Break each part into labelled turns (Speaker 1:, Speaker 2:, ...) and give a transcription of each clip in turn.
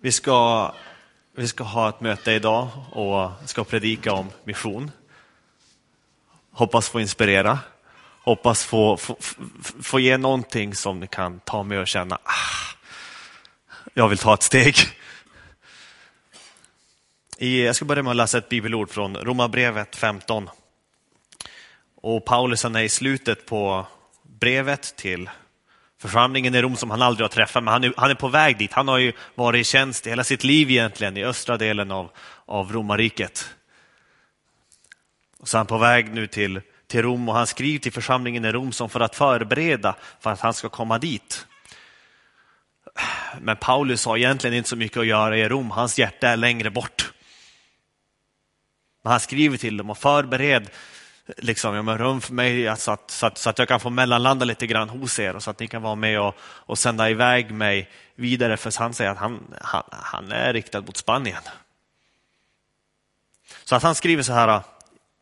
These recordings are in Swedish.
Speaker 1: Vi ska, vi ska ha ett möte idag och ska predika om mission. Hoppas få inspirera. Hoppas få, få, få ge någonting som ni kan ta med och känna, ah, jag vill ta ett steg. I, jag ska börja med att läsa ett bibelord från Romarbrevet 15. Och Paulus är i slutet på brevet till församlingen i Rom som han aldrig har träffat, men han är, han är på väg dit. Han har ju varit i tjänst i hela sitt liv egentligen i östra delen av, av romarriket. Och så är han på väg nu till, till Rom och han skriver till församlingen i Rom som för att förbereda för att han ska komma dit. Men Paulus har egentligen inte så mycket att göra i Rom, hans hjärta är längre bort. Men han skriver till dem och förbered liksom, ja, men rum för mig så att, så, att, så att jag kan få mellanlanda lite grann hos er och så att ni kan vara med och, och sända iväg mig vidare. För han säger att han, han, han är riktad mot Spanien. Så att han skriver så här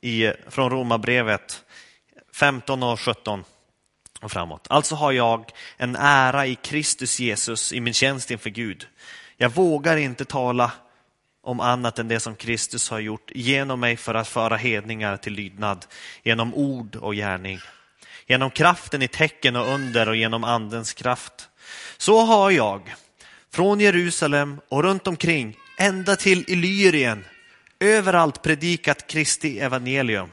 Speaker 1: i, från Romarbrevet 15 och 17 och framåt. Alltså har jag en ära i Kristus Jesus i min tjänst inför Gud. Jag vågar inte tala om annat än det som Kristus har gjort genom mig för att föra hedningar till lydnad, genom ord och gärning. Genom kraften i tecken och under och genom andens kraft. Så har jag från Jerusalem och runt omkring ända till Illyrien överallt predikat Kristi evangelium.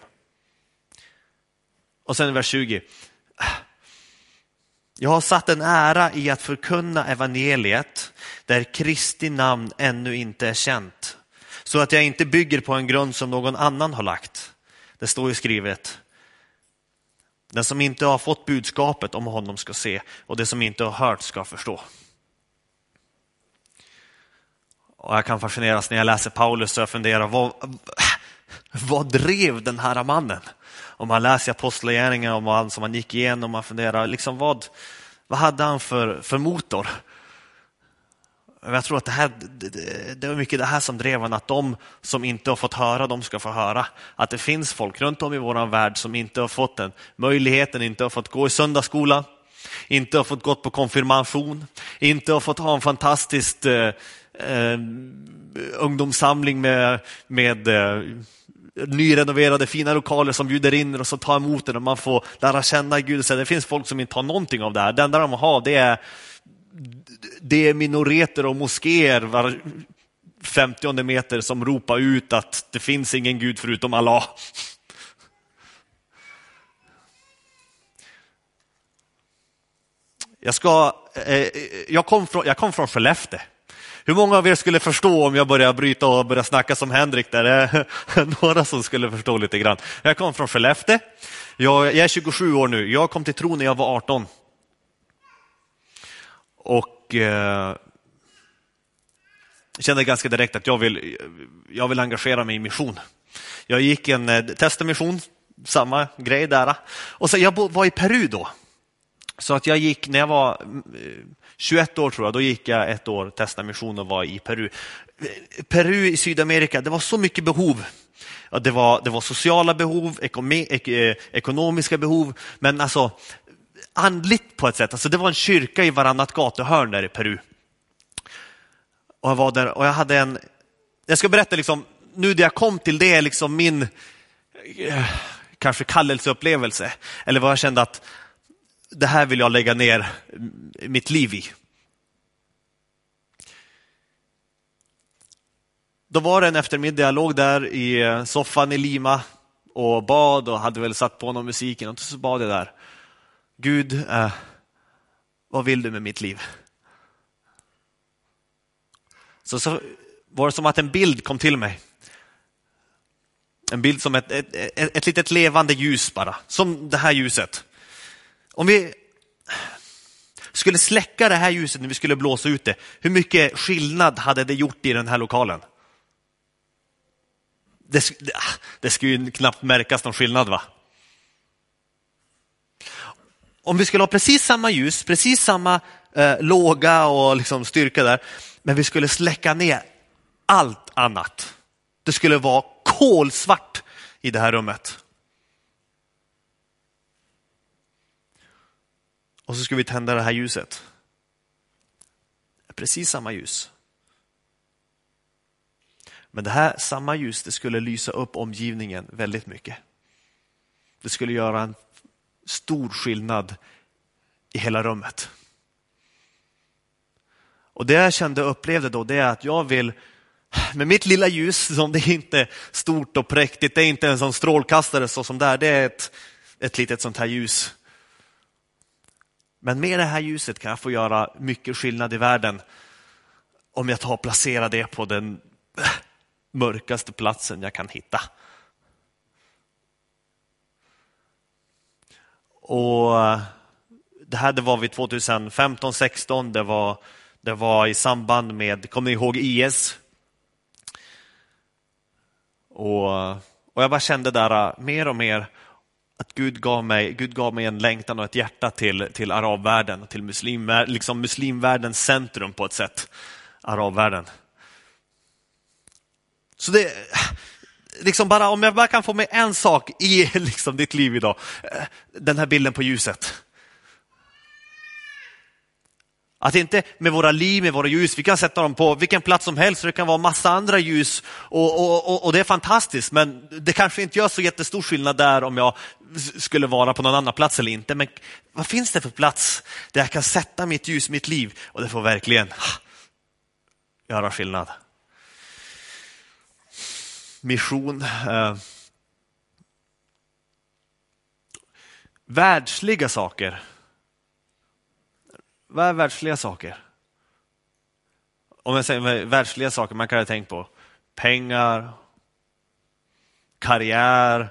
Speaker 1: Och sen vers 20. Jag har satt en ära i att förkunna evangeliet där Kristi namn ännu inte är känt. Så att jag inte bygger på en grund som någon annan har lagt. Det står ju skrivet. Den som inte har fått budskapet om honom ska se och det som inte har hört ska förstå. Och jag kan fascineras när jag läser Paulus och jag funderar, vad, vad drev den här mannen? Om man läser apostlagärningarna om allt som han gick igenom, man funderar, liksom vad, vad hade han för, för motor? Jag tror att det, här, det var mycket det här som drev honom, att de som inte har fått höra, de ska få höra. Att det finns folk runt om i vår värld som inte har fått den möjligheten, inte har fått gå i söndagsskola, inte har fått gå på konfirmation, inte har fått ha en fantastisk eh, eh, ungdomssamling med, med eh, nyrenoverade fina lokaler som bjuder in och som tar emot en och man får lära känna Gud. Det finns folk som inte har någonting av det här. Det enda de har det är, det är minoreter och moskéer var 50 meter som ropar ut att det finns ingen Gud förutom Allah. Jag, ska, eh, eh jag, kom från, jag kom från Skellefteå. Hur många av er skulle förstå om jag börjar bryta och börja snacka som Henrik? Där är några som skulle förstå lite grann. Jag kom från Skellefteå. Jag, jag är 27 år nu. Jag kom till tro när jag var 18. Och eh, kände ganska direkt att jag vill, jag vill engagera mig i mission. Jag gick en eh, samma grej där. Och så jag var i Peru då. Så att jag gick, när jag var eh, 21 år tror jag, då gick jag ett år testa mission och var i Peru. Peru i Sydamerika, det var så mycket behov. Det var, det var sociala behov, eh, ekonomiska behov, men alltså andligt på ett sätt. Alltså det var en kyrka i varannat gatuhörn där i Peru. Och jag var där och jag hade en, jag ska berätta liksom, nu när jag kom till det är liksom min eh, kanske kallelseupplevelse. Eller vad jag kände att det här vill jag lägga ner mitt liv i. Då var det en eftermiddag, jag låg där i eh, soffan i Lima och bad och hade väl satt på någon musik och så bad jag där. Gud, eh, vad vill du med mitt liv? Så, så var det som att en bild kom till mig. En bild som ett, ett, ett, ett litet levande ljus bara, som det här ljuset. Om vi skulle släcka det här ljuset när vi skulle blåsa ut det, hur mycket skillnad hade det gjort i den här lokalen? Det, det ah, skulle ju knappt märkas någon skillnad va? Om vi skulle ha precis samma ljus, precis samma eh, låga och liksom styrka där, men vi skulle släcka ner allt annat. Det skulle vara kolsvart i det här rummet. Och så ska vi tända det här ljuset. Precis samma ljus. Men det här samma ljus det skulle lysa upp omgivningen väldigt mycket. Det skulle göra en stor skillnad i hela rummet. Och det jag kände och upplevde då det är att jag vill med mitt lilla ljus, som det är inte stort och präktigt, det är inte en sån strålkastare så som där, det är ett, ett litet sånt här ljus. Men med det här ljuset kan jag få göra mycket skillnad i världen om jag tar och placerar det på den mörkaste platsen jag kan hitta. Och eh, det här det var vid 2015, 16 det var, det var i samband med, kommer ni ihåg IS? Och, och jag bara kände där eh, mer och mer att Gud gav mig, Gud gav mig en längtan och ett hjärta till, till arabvärlden, till muslim, liksom muslimvärldens centrum på ett sätt, arabvärlden. Så det, liksom bara, om jag bara kan få med en sak i liksom ditt liv idag, den här bilden på ljuset. Att inte med våra liv, med våra ljus, vi kan sätta dem på vilken plats som helst, det kan vara massa andra ljus och, och, och, och, det är fantastiskt, men det kanske inte gör så jättestor skillnad där om jag skulle vara på någon annan plats eller inte. Men vad finns det för plats där jag kan sätta mitt ljus, mitt liv och det får verkligen göra skillnad? Mission. Eh, världsliga saker vad är världsliga saker? Om jag säger världsliga saker, man kan ha tänkt på pengar, karriär,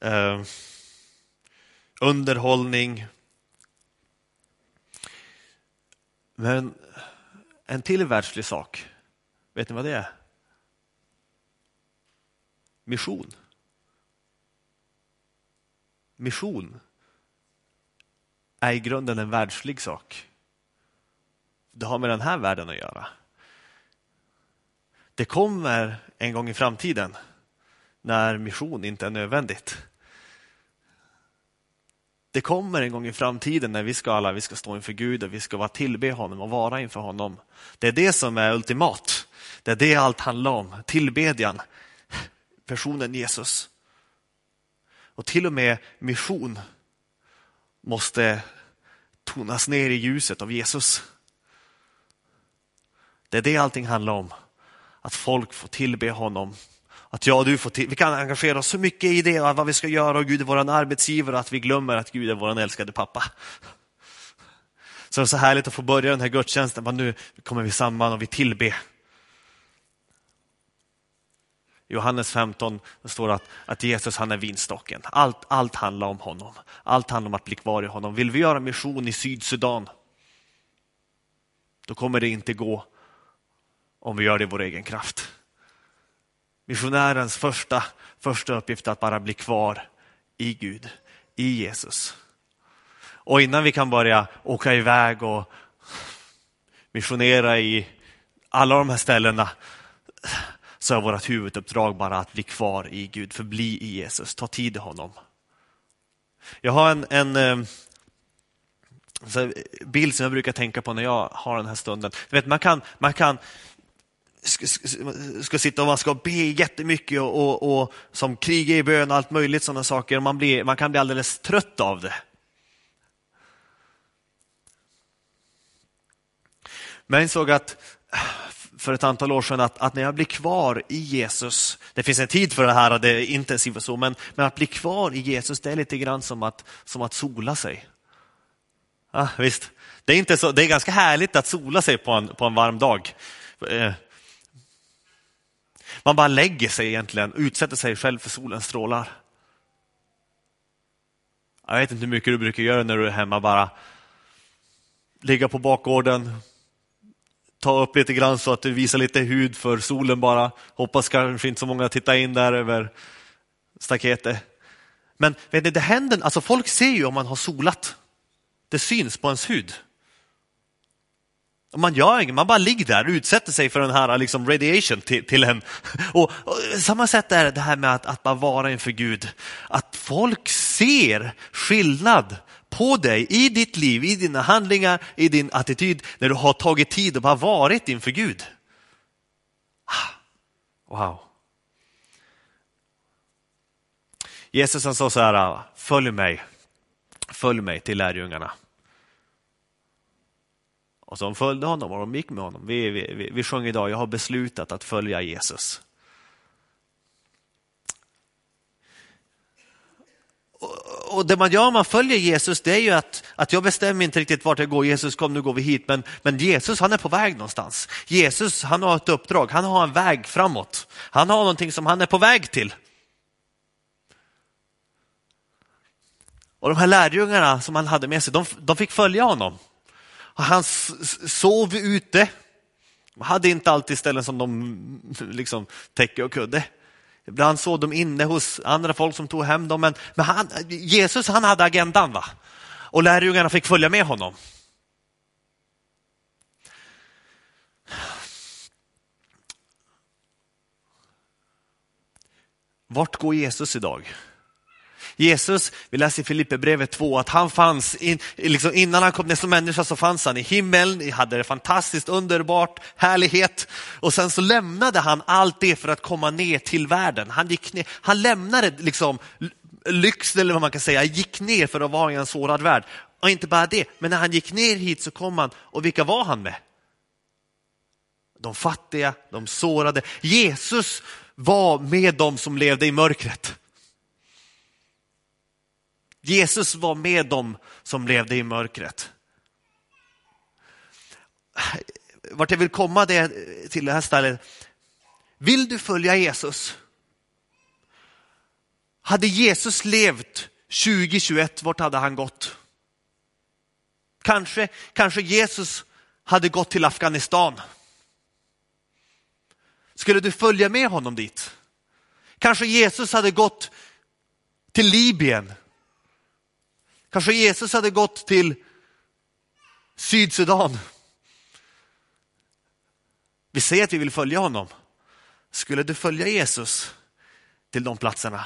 Speaker 1: eh, underhållning. Men en till världslig sak, vet ni vad det är? Mission. Mission är i grunden en världslig sak det har med den här världen att göra. Det kommer en gång i framtiden när mission inte är nödvändigt. Det kommer en gång i framtiden när vi ska alla vi ska stå inför Gud och vi ska vara tillbe honom och vara inför honom. Det är det som är ultimat. Det är det allt handlar om. Tillbedjan. Personen Jesus. Och till och med mission måste tonas ner i ljuset av Jesus. Det är det allting handlar om. Att folk får tillbe honom. Att jag och du får till, vi kan engagera oss så mycket i det, vad vi ska göra och Gud är vår arbetsgivare, att vi glömmer att Gud är vår älskade pappa. Så det är så härligt att få börja den här gudstjänsten, men nu kommer vi samman och vi tillbe. Johannes 15 det står att, att Jesus han är vinstocken. Allt, allt handlar om honom. Allt handlar om att bli kvar i honom. Vill vi göra mission i Sydsudan, då kommer det inte gå om vi gör det i vår egen kraft. Missionärens första, första uppgift är att bara bli kvar i Gud, i Jesus. Och innan vi kan börja åka iväg och missionera i alla de här ställena så är vårt huvuduppdrag bara att bli kvar i Gud, förbli i Jesus, ta tid i honom. Jag har en, en eh, bild som jag brukar tänka på när jag har den här stunden. Du vet, man, kan, man kan ska, ska sitta och man ska be jättemycket och, och, och som kriga i bön och allt möjligt sådana saker. Man, blir, man kan bli alldeles trött av det. Men jag insåg att för ett antal år sedan att, att, när jag blir kvar i Jesus, det finns en tid för det här, det är intensivt och så, men, men att bli kvar i Jesus det är lite grann som att, som att sola sig. Ja, visst, det är, inte så, det är ganska härligt att sola sig på en, på en varm dag. Eh, man bara lägger sig egentligen, utsätter sig själv för solens strålar. Jag vet inte hur mycket du brukar göra när du är hemma, bara ligga på bakgården, ta upp lite grann så att du visar lite hud för solen bara. Hoppas kanske inte så många tittar in där över staketet. Men vet ni, det händer, alltså folk ser ju om man har solat. Det syns på ens hud. Man gör inget, man bara ligger där och utsätter sig för den här liksom radiation till, till en. Och, och, samma sätt är det här med att, att bara vara inför Gud. Att folk ser skillnad på dig, i ditt liv, i dina handlingar, i din attityd, när du har tagit tid och bara varit inför Gud. Ah, wow. Jesus han sa så här, ah, följ mig, följ mig till lärjungarna. Och de följde honom och de gick med honom. Vi, vi, vi, vi sjöng idag, jag har beslutat att följa Jesus. och det man gör om man följer Jesus, det är ju att, att jag bestämmer inte riktigt vart jag går. Jesus kom, nu går vi hit. Men, men Jesus, han är på väg någonstans. Jesus, han har ett uppdrag. Han har en väg framåt. Han har någonting som han är på väg till. Och de här lärjungarna som han hade med sig, de, de fick följa honom. Han sov ute. De hade inte alltid ställen som de liksom täcke och kudde. Ibland såg de inne hos andra folk som tog hem dem. Men, men han, Jesus han hade agendan va? och lärjungarna fick följa med honom. Vart går Jesus idag? Jesus, vi läser i Filipperbrevet 2 att han fanns, in, liksom innan han kom ner som människa så fanns han i himlen, hade det fantastiskt underbart, härlighet. Och sen så lämnade han allt det för att komma ner till världen. Han, gick ner, han lämnade liksom lyxen eller vad man kan säga, gick ner för att vara i en sårad värld. Och inte bara det, men när han gick ner hit så kom han, och vilka var han med? De fattiga, de sårade. Jesus var med dem som levde i mörkret. Jesus var med dem som levde i mörkret. Vart jag vill komma det, till det här stället. Vill du följa Jesus? Hade Jesus levt 2021, vart hade han gått? Kanske, kanske Jesus hade gått till Afghanistan. Skulle du följa med honom dit? Kanske Jesus hade gått till Libyen Kanske Jesus hade gått till Sydsudan. Vi säger att vi vill följa honom. Skulle du följa Jesus till de platserna?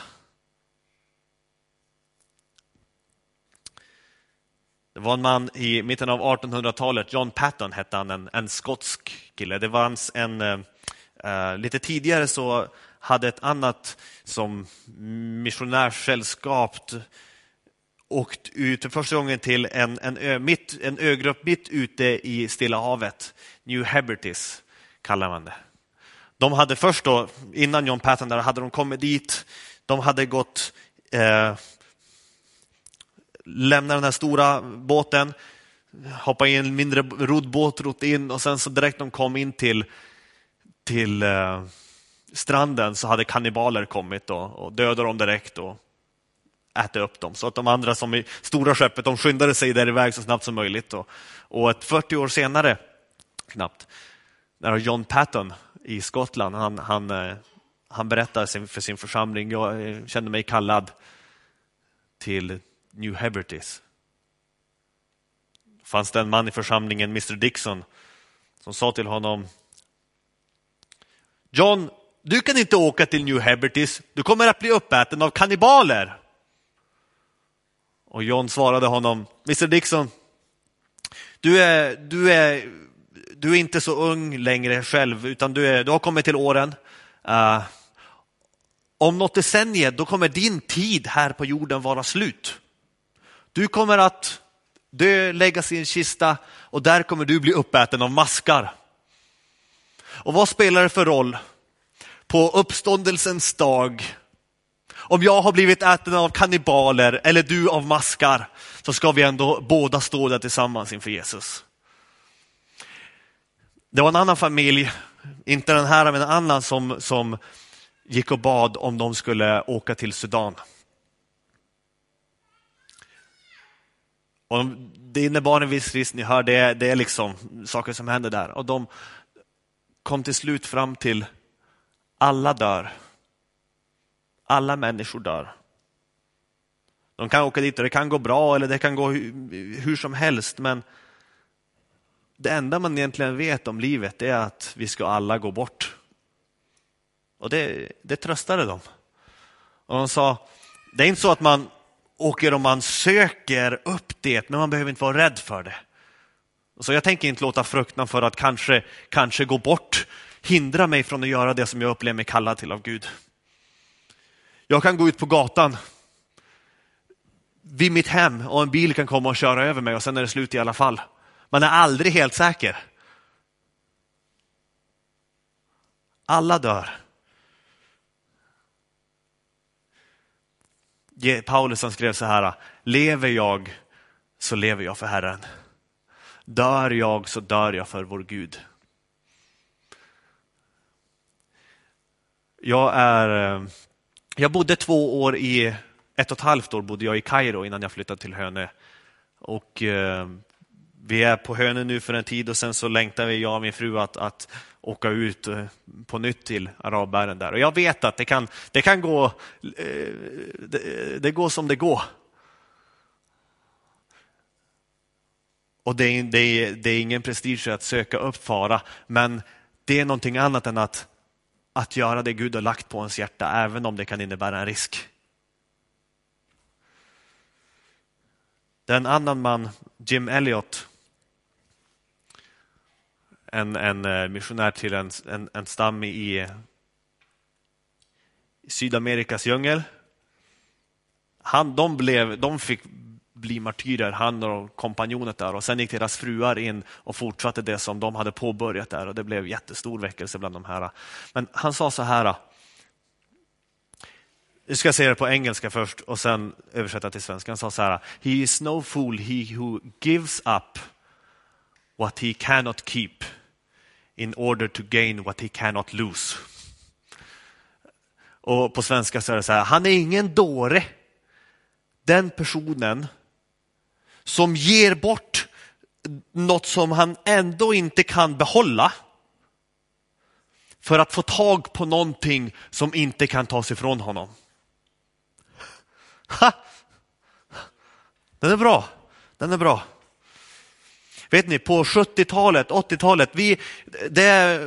Speaker 1: Det var en man i mitten av 1800-talet, John Patton hette han, en, en skotsk kille. Det var en, uh, lite tidigare så hade ett annat som missionärssällskap åkt ut för första gången till en, en, ö, mitt, en ögrupp mitt ute i Stilla havet. New Hebrides kallar man det. De hade först då, innan John Patton där, hade de kommit dit. De hade gått, eh, lämnat den här stora båten, hoppat i en mindre roddbåt, rott in och sen så direkt de kom in till, till eh, stranden så hade kannibaler kommit och, och dödat dem direkt. Då äta upp dem. Så att de andra som i stora skeppet, de skyndade sig där iväg så snabbt som möjligt. Och, och ett 40 år senare, knappt, när John Patton i Skottland, han, han, eh, han berättar för sin församling, jag eh, kände mig kallad till New Hebrides. fanns det en man i församlingen, Mr Dixon, som sa till honom John, du kan inte åka till New Hebrides, du kommer att bli uppäten av kannibaler. Och John svarade honom, Mr Dixon, du är, du är, du är inte så ung längre själv, utan du, är, du har kommit till åren. Uh, om något decennium, då kommer din tid här på jorden vara slut. Du kommer att dö, läggas i en kista och där kommer du bli uppäten av maskar. Och vad spelar det för roll? På uppståndelsens dag om jag har blivit äten av kannibaler eller du av maskar så ska vi ändå båda stå där tillsammans inför Jesus. Det var en annan familj, inte den här men en annan som, som gick och bad om de skulle åka till Sudan. Och det innebar en viss risk, ni hör, det, det är liksom saker som händer där. Och de kom till slut fram till alla dör. Alla människor dör. De kan åka dit och det kan gå bra eller det kan gå hur, hur som helst, men det enda man egentligen vet om livet är att vi ska alla gå bort. Och det, det tröstade dem. Och de sa, det är inte så att man åker och man söker upp det, men man behöver inte vara rädd för det. Så jag tänker inte låta fruktan för att kanske, kanske gå bort hindra mig från att göra det som jag upplever mig kallad till av Gud. Jag kan gå ut på gatan vid mitt hem och en bil kan komma och köra över mig och sen är det slut i alla fall. Man är aldrig helt säker. Alla dör. Paulus han skrev så här, lever jag så lever jag för Herren. Dör jag så dör jag för vår Gud. Jag, är, eh, jag bodde två år i, ett och ett halvt år bodde jag i Kairo innan jag flyttade till Hönö. Och eh, vi är på Hönö nu för en tid och sen så längtar vi, jag och min fru, att, att åka ut eh, på nytt till arabbären där. Och jag vet att det kan, det kan gå, eh, det, det går som det går. Och det är, det, är, det är ingen prestige att söka upp fara, men det är någonting annat än att, att göra det Gud har lagt på ens hjärta, även om det kan innebära en risk. Det är en annan man, Jim Elliot, en, en eh, missionär till en, en, en stam i, i Sydamerikas djungel. Han, de, blev, de fick bli martyrer, han och kompanjonet där. Och sen gick deras fruar in och fortsatte det som de hade påbörjat där och det blev jättestor väckelse bland de här. Men han sa så här. Nu ska jag säga det på engelska först och sen översätta till svenska. Han sa så här. He is no fool he who gives up what he cannot keep in order to gain what he cannot lose. Och på svenska så är det så här, han är ingen dåre. Den personen som ger bort något som han ändå inte kan behålla för att få tag på någonting som inte kan tas ifrån honom. Ha! Den är bra. Den är bra. Vet ni, på 70-talet, 80-talet, vi, det är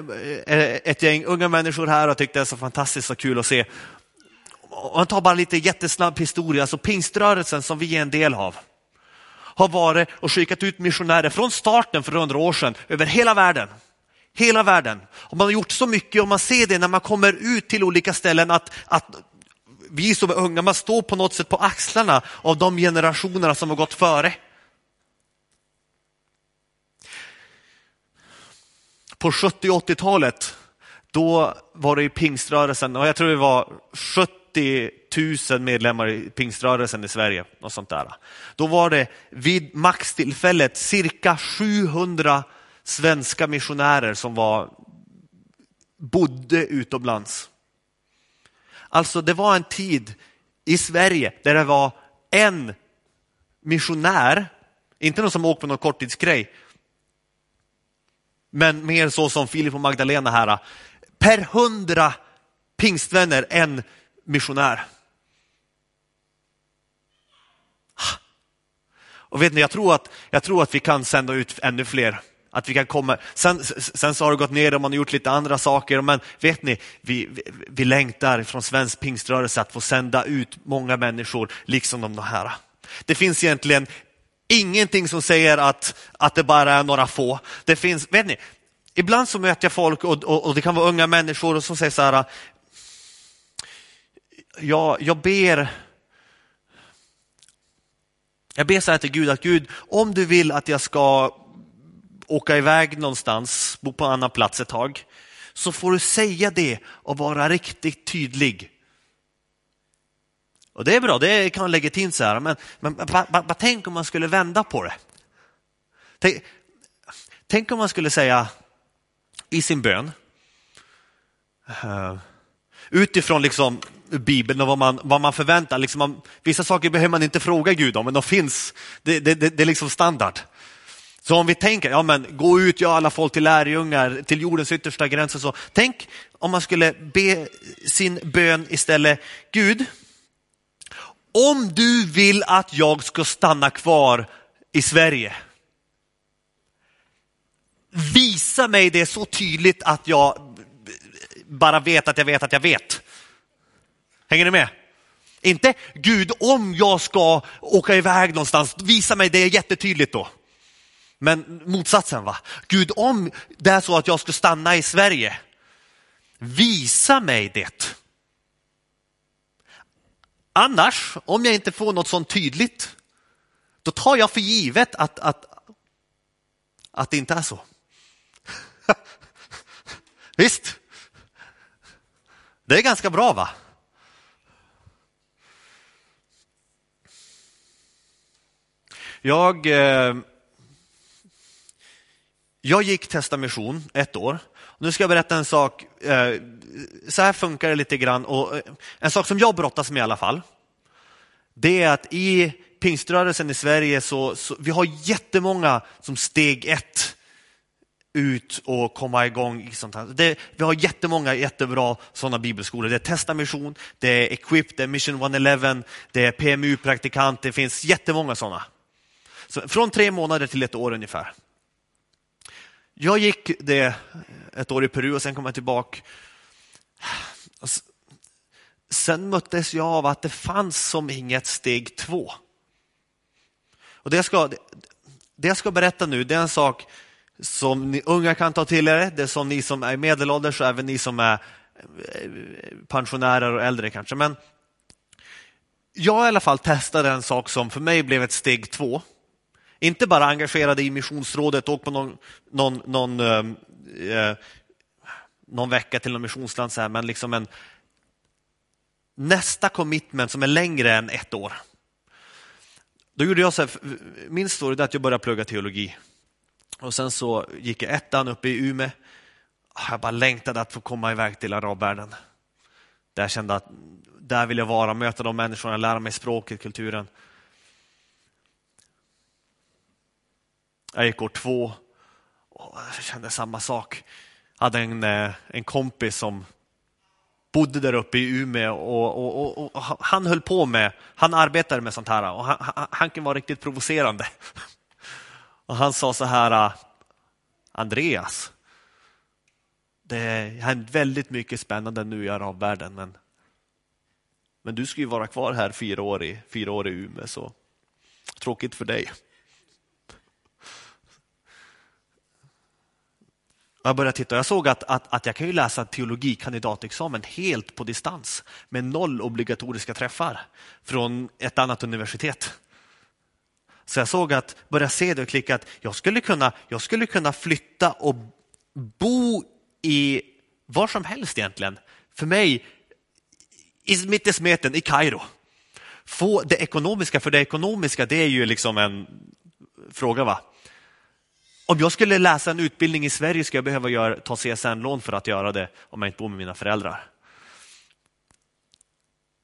Speaker 1: eh, ett gäng unga människor här och tyckte det är så fantastiskt och kul att se. Om man tar bara lite jättesnabb historia, alltså pingströrelsen som vi är en del av har varit och skickat ut missionärer från starten för hundra år sedan över hela världen. Hela världen. Och man har gjort så mycket och man ser det när man kommer ut till olika ställen att, att vi som är unga, man står på något sätt på axlarna av de generationerna som har gått före. På 70 80-talet, då var det i pingströrelsen, och jag tror det var 70 tusen medlemmar i pingströrelsen i Sverige. Och sånt där. Då var det vid maxtillfället cirka 700 svenska missionärer som var, bodde utomlands. Alltså det var en tid i Sverige där det var en missionär, inte någon som åkte på någon korttidsgrej, men mer så som Filip och Magdalena här. Per hundra pingstvänner en missionär. Och vet ni, jag tror att, jag tror att vi kan sända ut ännu fler. Att vi kan komma. Sen, sen så har det gått ner och man har gjort lite andra saker. Men vet ni, vi, vi, vi längtar från svensk pingströrelse att få sända ut många människor, liksom de här. Det finns egentligen ingenting som säger att, att det bara är några få. Det finns, vet ni, ibland så möter jag folk och, och, och det kan vara unga människor som säger så här, jag, jag ber jag ber så här till Gud att Gud, om du vill att jag ska åka iväg någonstans, bo på en annan plats ett tag, så får du säga det och vara riktigt tydlig. Och det är bra, det kan vara legitimt så här, men, men vad tänk om man skulle vända på det. Tänk, tänk om man skulle säga i sin bön, eh, utifrån liksom Bibeln och vad man, vad man förväntar. Liksom man, vissa saker behöver man inte fråga Gud om, men de finns. Det, det, det, det är liksom standard. Så om vi tänker, ja men gå ut, gör alla folk till lärjungar, till jordens yttersta gränser. Så. Tänk om man skulle be sin bön istället, Gud, om du vill att jag ska stanna kvar i Sverige, visa mig det så tydligt att jag bara vet att jag vet att jag vet. Hänger ni med? Inte Gud, om jag ska åka iväg någonstans, visa mig det jättetydligt då. Men motsatsen va? Gud, om det är så att jag ska stanna i Sverige, Visa mig det. Annars, om jag inte får något sånt tydligt, då tar jag för givet att, att, att det inte är så. Visst? Det är ganska bra va? Jag, eh, jag gick Testa mission ett år. Nu ska jag berätta en sak. Eh, så här funkar det lite grann. Och, eh, en sak som jag brottas med i alla fall. Det är att i pingströrelsen i Sverige så, så vi har jättemånga som steg ett ut och komma igång. I sånt här. Det, vi har jättemånga jättebra sådana bibelskolor. Det är Testa Mission, det är Equip, det är Mission 111, det är PMU-praktikant, det finns jättemånga sådana. Så från tre månader till ett år ungefär. Jag gick det ett år i Peru och sen kom jag tillbaka. Sen möttes jag av att det fanns som inget steg två. Och det jag ska, det jag ska berätta nu, det är en sak som ni unga kan ta till er, det är som ni som är medelålders och även ni som är eh, pensionärer och äldre kanske. Men jag i alla fall testade en sak som för mig blev ett steg två. Inte bara engagerade i missionsrådet, åk på någon, någon, någon, ehm, eh, någon vecka till någon missionsland, så här, men liksom en nästa commitment som är längre än ett år. Då gjorde jag så här, min story är att jag började plugga teologi. Och sen så gick jag ettan uppe i Ume. Ah, jag bara längtade att få komma iväg till arabvärlden. Där jag kände att där vill jag vara, möta de människorna, lära mig språket, kulturen. Jag gick år två och kände samma sak. Jag hade en, eh, en kompis som bodde där uppe i Umeå och, och, och, och, han höll på med, han arbetade med sånt här och han, han, han kan vara riktigt provocerande. Och han sa så här, eh, Andreas, det händer väldigt mycket spännande nu i arabvärlden, men, men du ska ju vara kvar här fyra år i, fyra år i Umeå, så tråkigt för dig. Jag började titta och jag såg att, att, att jag kan ju läsa teologikandidatexamen helt på distans med noll obligatoriska träffar från ett annat universitet. Så jag såg att, började se det och klicka att jag skulle kunna, jag skulle kunna flytta och bo i var som helst egentligen. För mig, mitt i smeten i Kairo. Få det ekonomiska, för det ekonomiska det är ju liksom en fråga. va? Om jag skulle läsa en utbildning i Sverige skulle jag behöva göra, ta CSN-lån för att göra det om jag inte bor med mina föräldrar.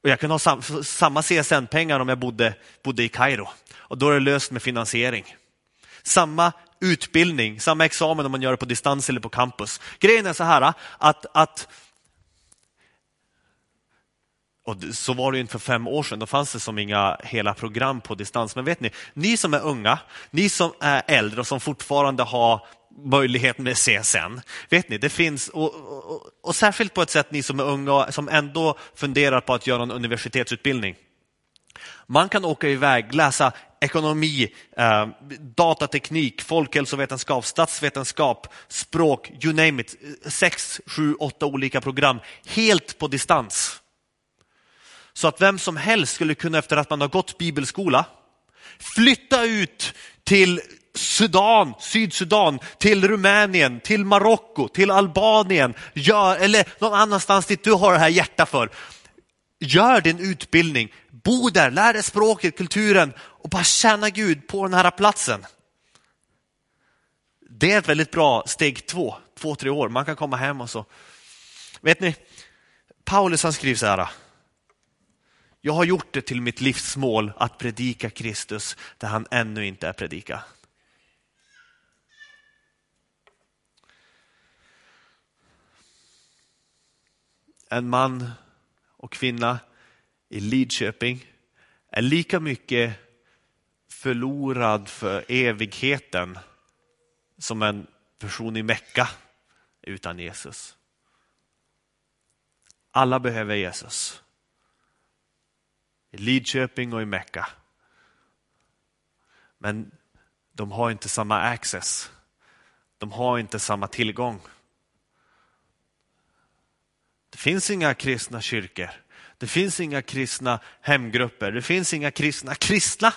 Speaker 1: Och jag kunde ha sam, samma CSN-pengar om jag bodde, bodde i Kairo. Och då är det löst med finansiering. Samma utbildning, samma examen om man gör det på distans eller på campus. Grejen är så här att, att och så var det inte för fem år sedan, då fanns det som inga hela program på distans. Men vet ni, ni som är unga, ni som är äldre och som fortfarande har möjlighet med CSN. Vet ni, det finns, och, och, och, särskilt på ett sätt ni som är unga som ändå funderar på att göra en universitetsutbildning. Man kan åka iväg, läsa ekonomi, eh, datateknik, folkhälsovetenskap, statsvetenskap, språk, you name it. Sex, sju, åtta olika program helt på distans. Så att vem som helst skulle kunna efter att man har gått bibelskola flytta ut till Sudan, Sydsudan, till Rumänien, till Marocko, till Albanien, gör, eller någon annanstans dit du har det här hjärta för. Gör din utbildning, bo där, lär dig språket, kulturen och bara tjäna Gud på den här platsen. Det är ett väldigt bra steg två, två, tre år. Man kan komma hem och så. Vet ni, Paulus han skriver så här. Jag har gjort det till mitt livsmål att predika Kristus där han ännu inte är predikad. En man och kvinna i Lidköping är lika mycket förlorad för evigheten som en person i Mecka utan Jesus. Alla behöver Jesus. I Lidköping och i Mecka. Men de har inte samma access. De har inte samma tillgång. Det finns inga kristna kyrkor. Det finns inga kristna hemgrupper. Det finns inga kristna kristna.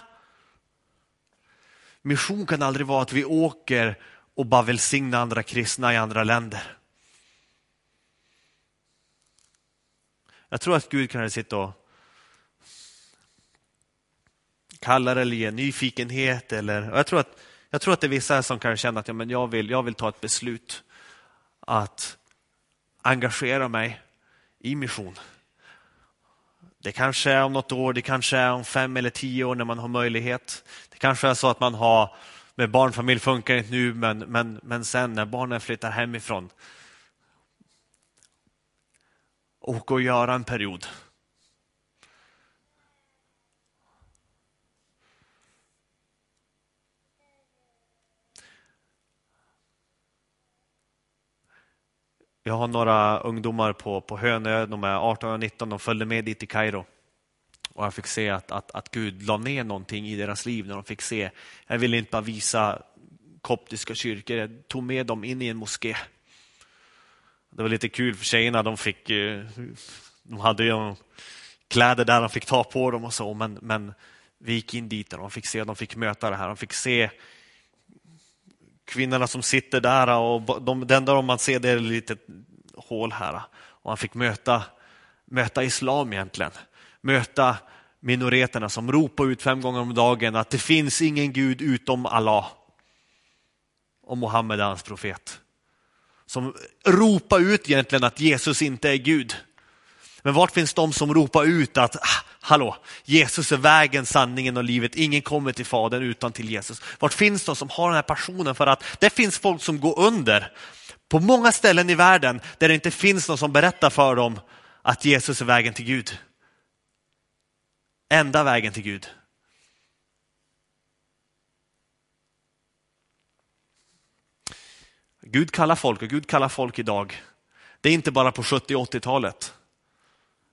Speaker 1: Mission kan aldrig vara att vi åker och bara välsigna andra kristna i andra länder. Jag tror att Gud kan sitta och kalla det eller ge nyfikenhet. Eller, jag, tror att, jag tror att det är vissa som kan känna att ja, men jag, vill, jag vill ta ett beslut att engagera mig i mission. Det kanske är om något år, det kanske är om fem eller tio år när man har möjlighet. Det kanske är så att man har, med barnfamilj funkar inte nu, men, men, men sen när barnen flyttar hemifrån. Åka och göra en period. Jag har några ungdomar på, på Hönö, de är 18 och 19, de följde med dit till Kairo. Och jag fick se att, att, att Gud la ner någonting i deras liv när de fick se. Jag ville inte bara visa koptiska kyrkor, jag tog med dem in i en moské. Det var lite kul för tjejerna, de fick, eh, de hade ju kläder där de fick ta på dem och så, men, men vi gick in dit och de fick se, de fick möta det här, de fick se kvinnorna som sitter där och de, det enda man ser det är ett litet hål här. Och han fick möta, möta islam egentligen. Möta minoriteterna som ropar ut fem gånger om dagen att det finns ingen Gud utom Allah. Och Muhammed är hans profet. Som ropar ut egentligen att Jesus inte är Gud. Men vart finns de som ropar ut att ah, hallå, Jesus är vägen, sanningen och livet. Ingen kommer till Fadern utan till Jesus. Vart finns de som har den här passionen för att det finns folk som går under på många ställen i världen där det inte finns någon som berättar för dem att Jesus är vägen till Gud. Enda vägen till Gud. Gud kallar folk och Gud kallar folk idag. Det är inte bara på 70 80-talet.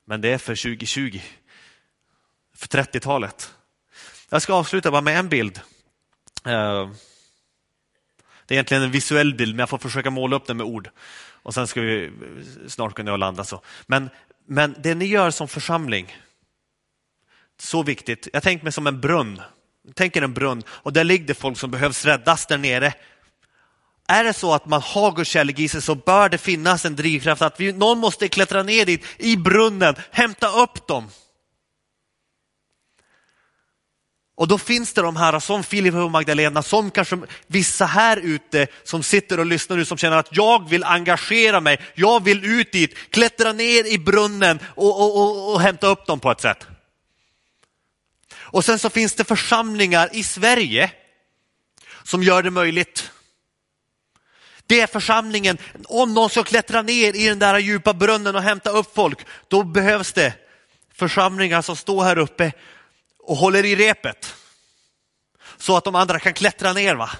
Speaker 1: Men det är för 2020, för 30-talet. Jag ska avsluta bara med en bild. Eh, det är egentligen en visuell bild, men jag får försöka måla upp den med ord. Och sen ska vi snart kunna landa så. Men, men det ni gör som församling, så viktigt. Jag tänker mig som en brunn. Tänk er en brunn och där ligger det folk som behövs räddas där nere. Är det så att man har Guds kärlek i sig så bör det finnas en drivkraft att vi, någon måste klättra ner dit i brunnen, hämta upp dem. Och då finns det de här som Filip och Magdalena, som kanske vissa här ute som sitter och lyssnar nu som känner att jag vill engagera mig, jag vill ut dit, klättra ner i brunnen och, och, och, och hämta upp dem på ett sätt. Och sen så finns det församlingar i Sverige som gör det möjligt. Det är församlingen. Om någon ska klättra ner i den där djupa brunnen och hämta upp folk, då behövs det församlingar som står här uppe och håller i repet. Så att de andra kan klättra ner. va?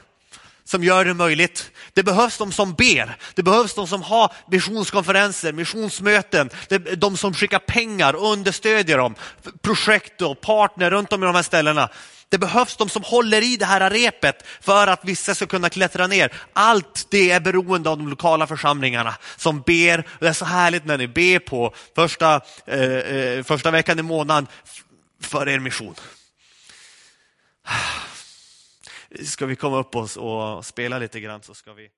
Speaker 1: Som gör det möjligt. Det behövs de som ber. Det behövs de som har missionskonferenser, missionsmöten. De som skickar pengar och understödjer dem. Projekt och partner runt om i de här ställena. Det behövs de som håller i det här repet för att vissa ska kunna klättra ner. Allt det är beroende av de lokala församlingarna som ber. Det är så härligt när ni ber på första, eh, eh första veckan i månaden för er mission. Ska vi komma upp oss och spela lite grann så ska vi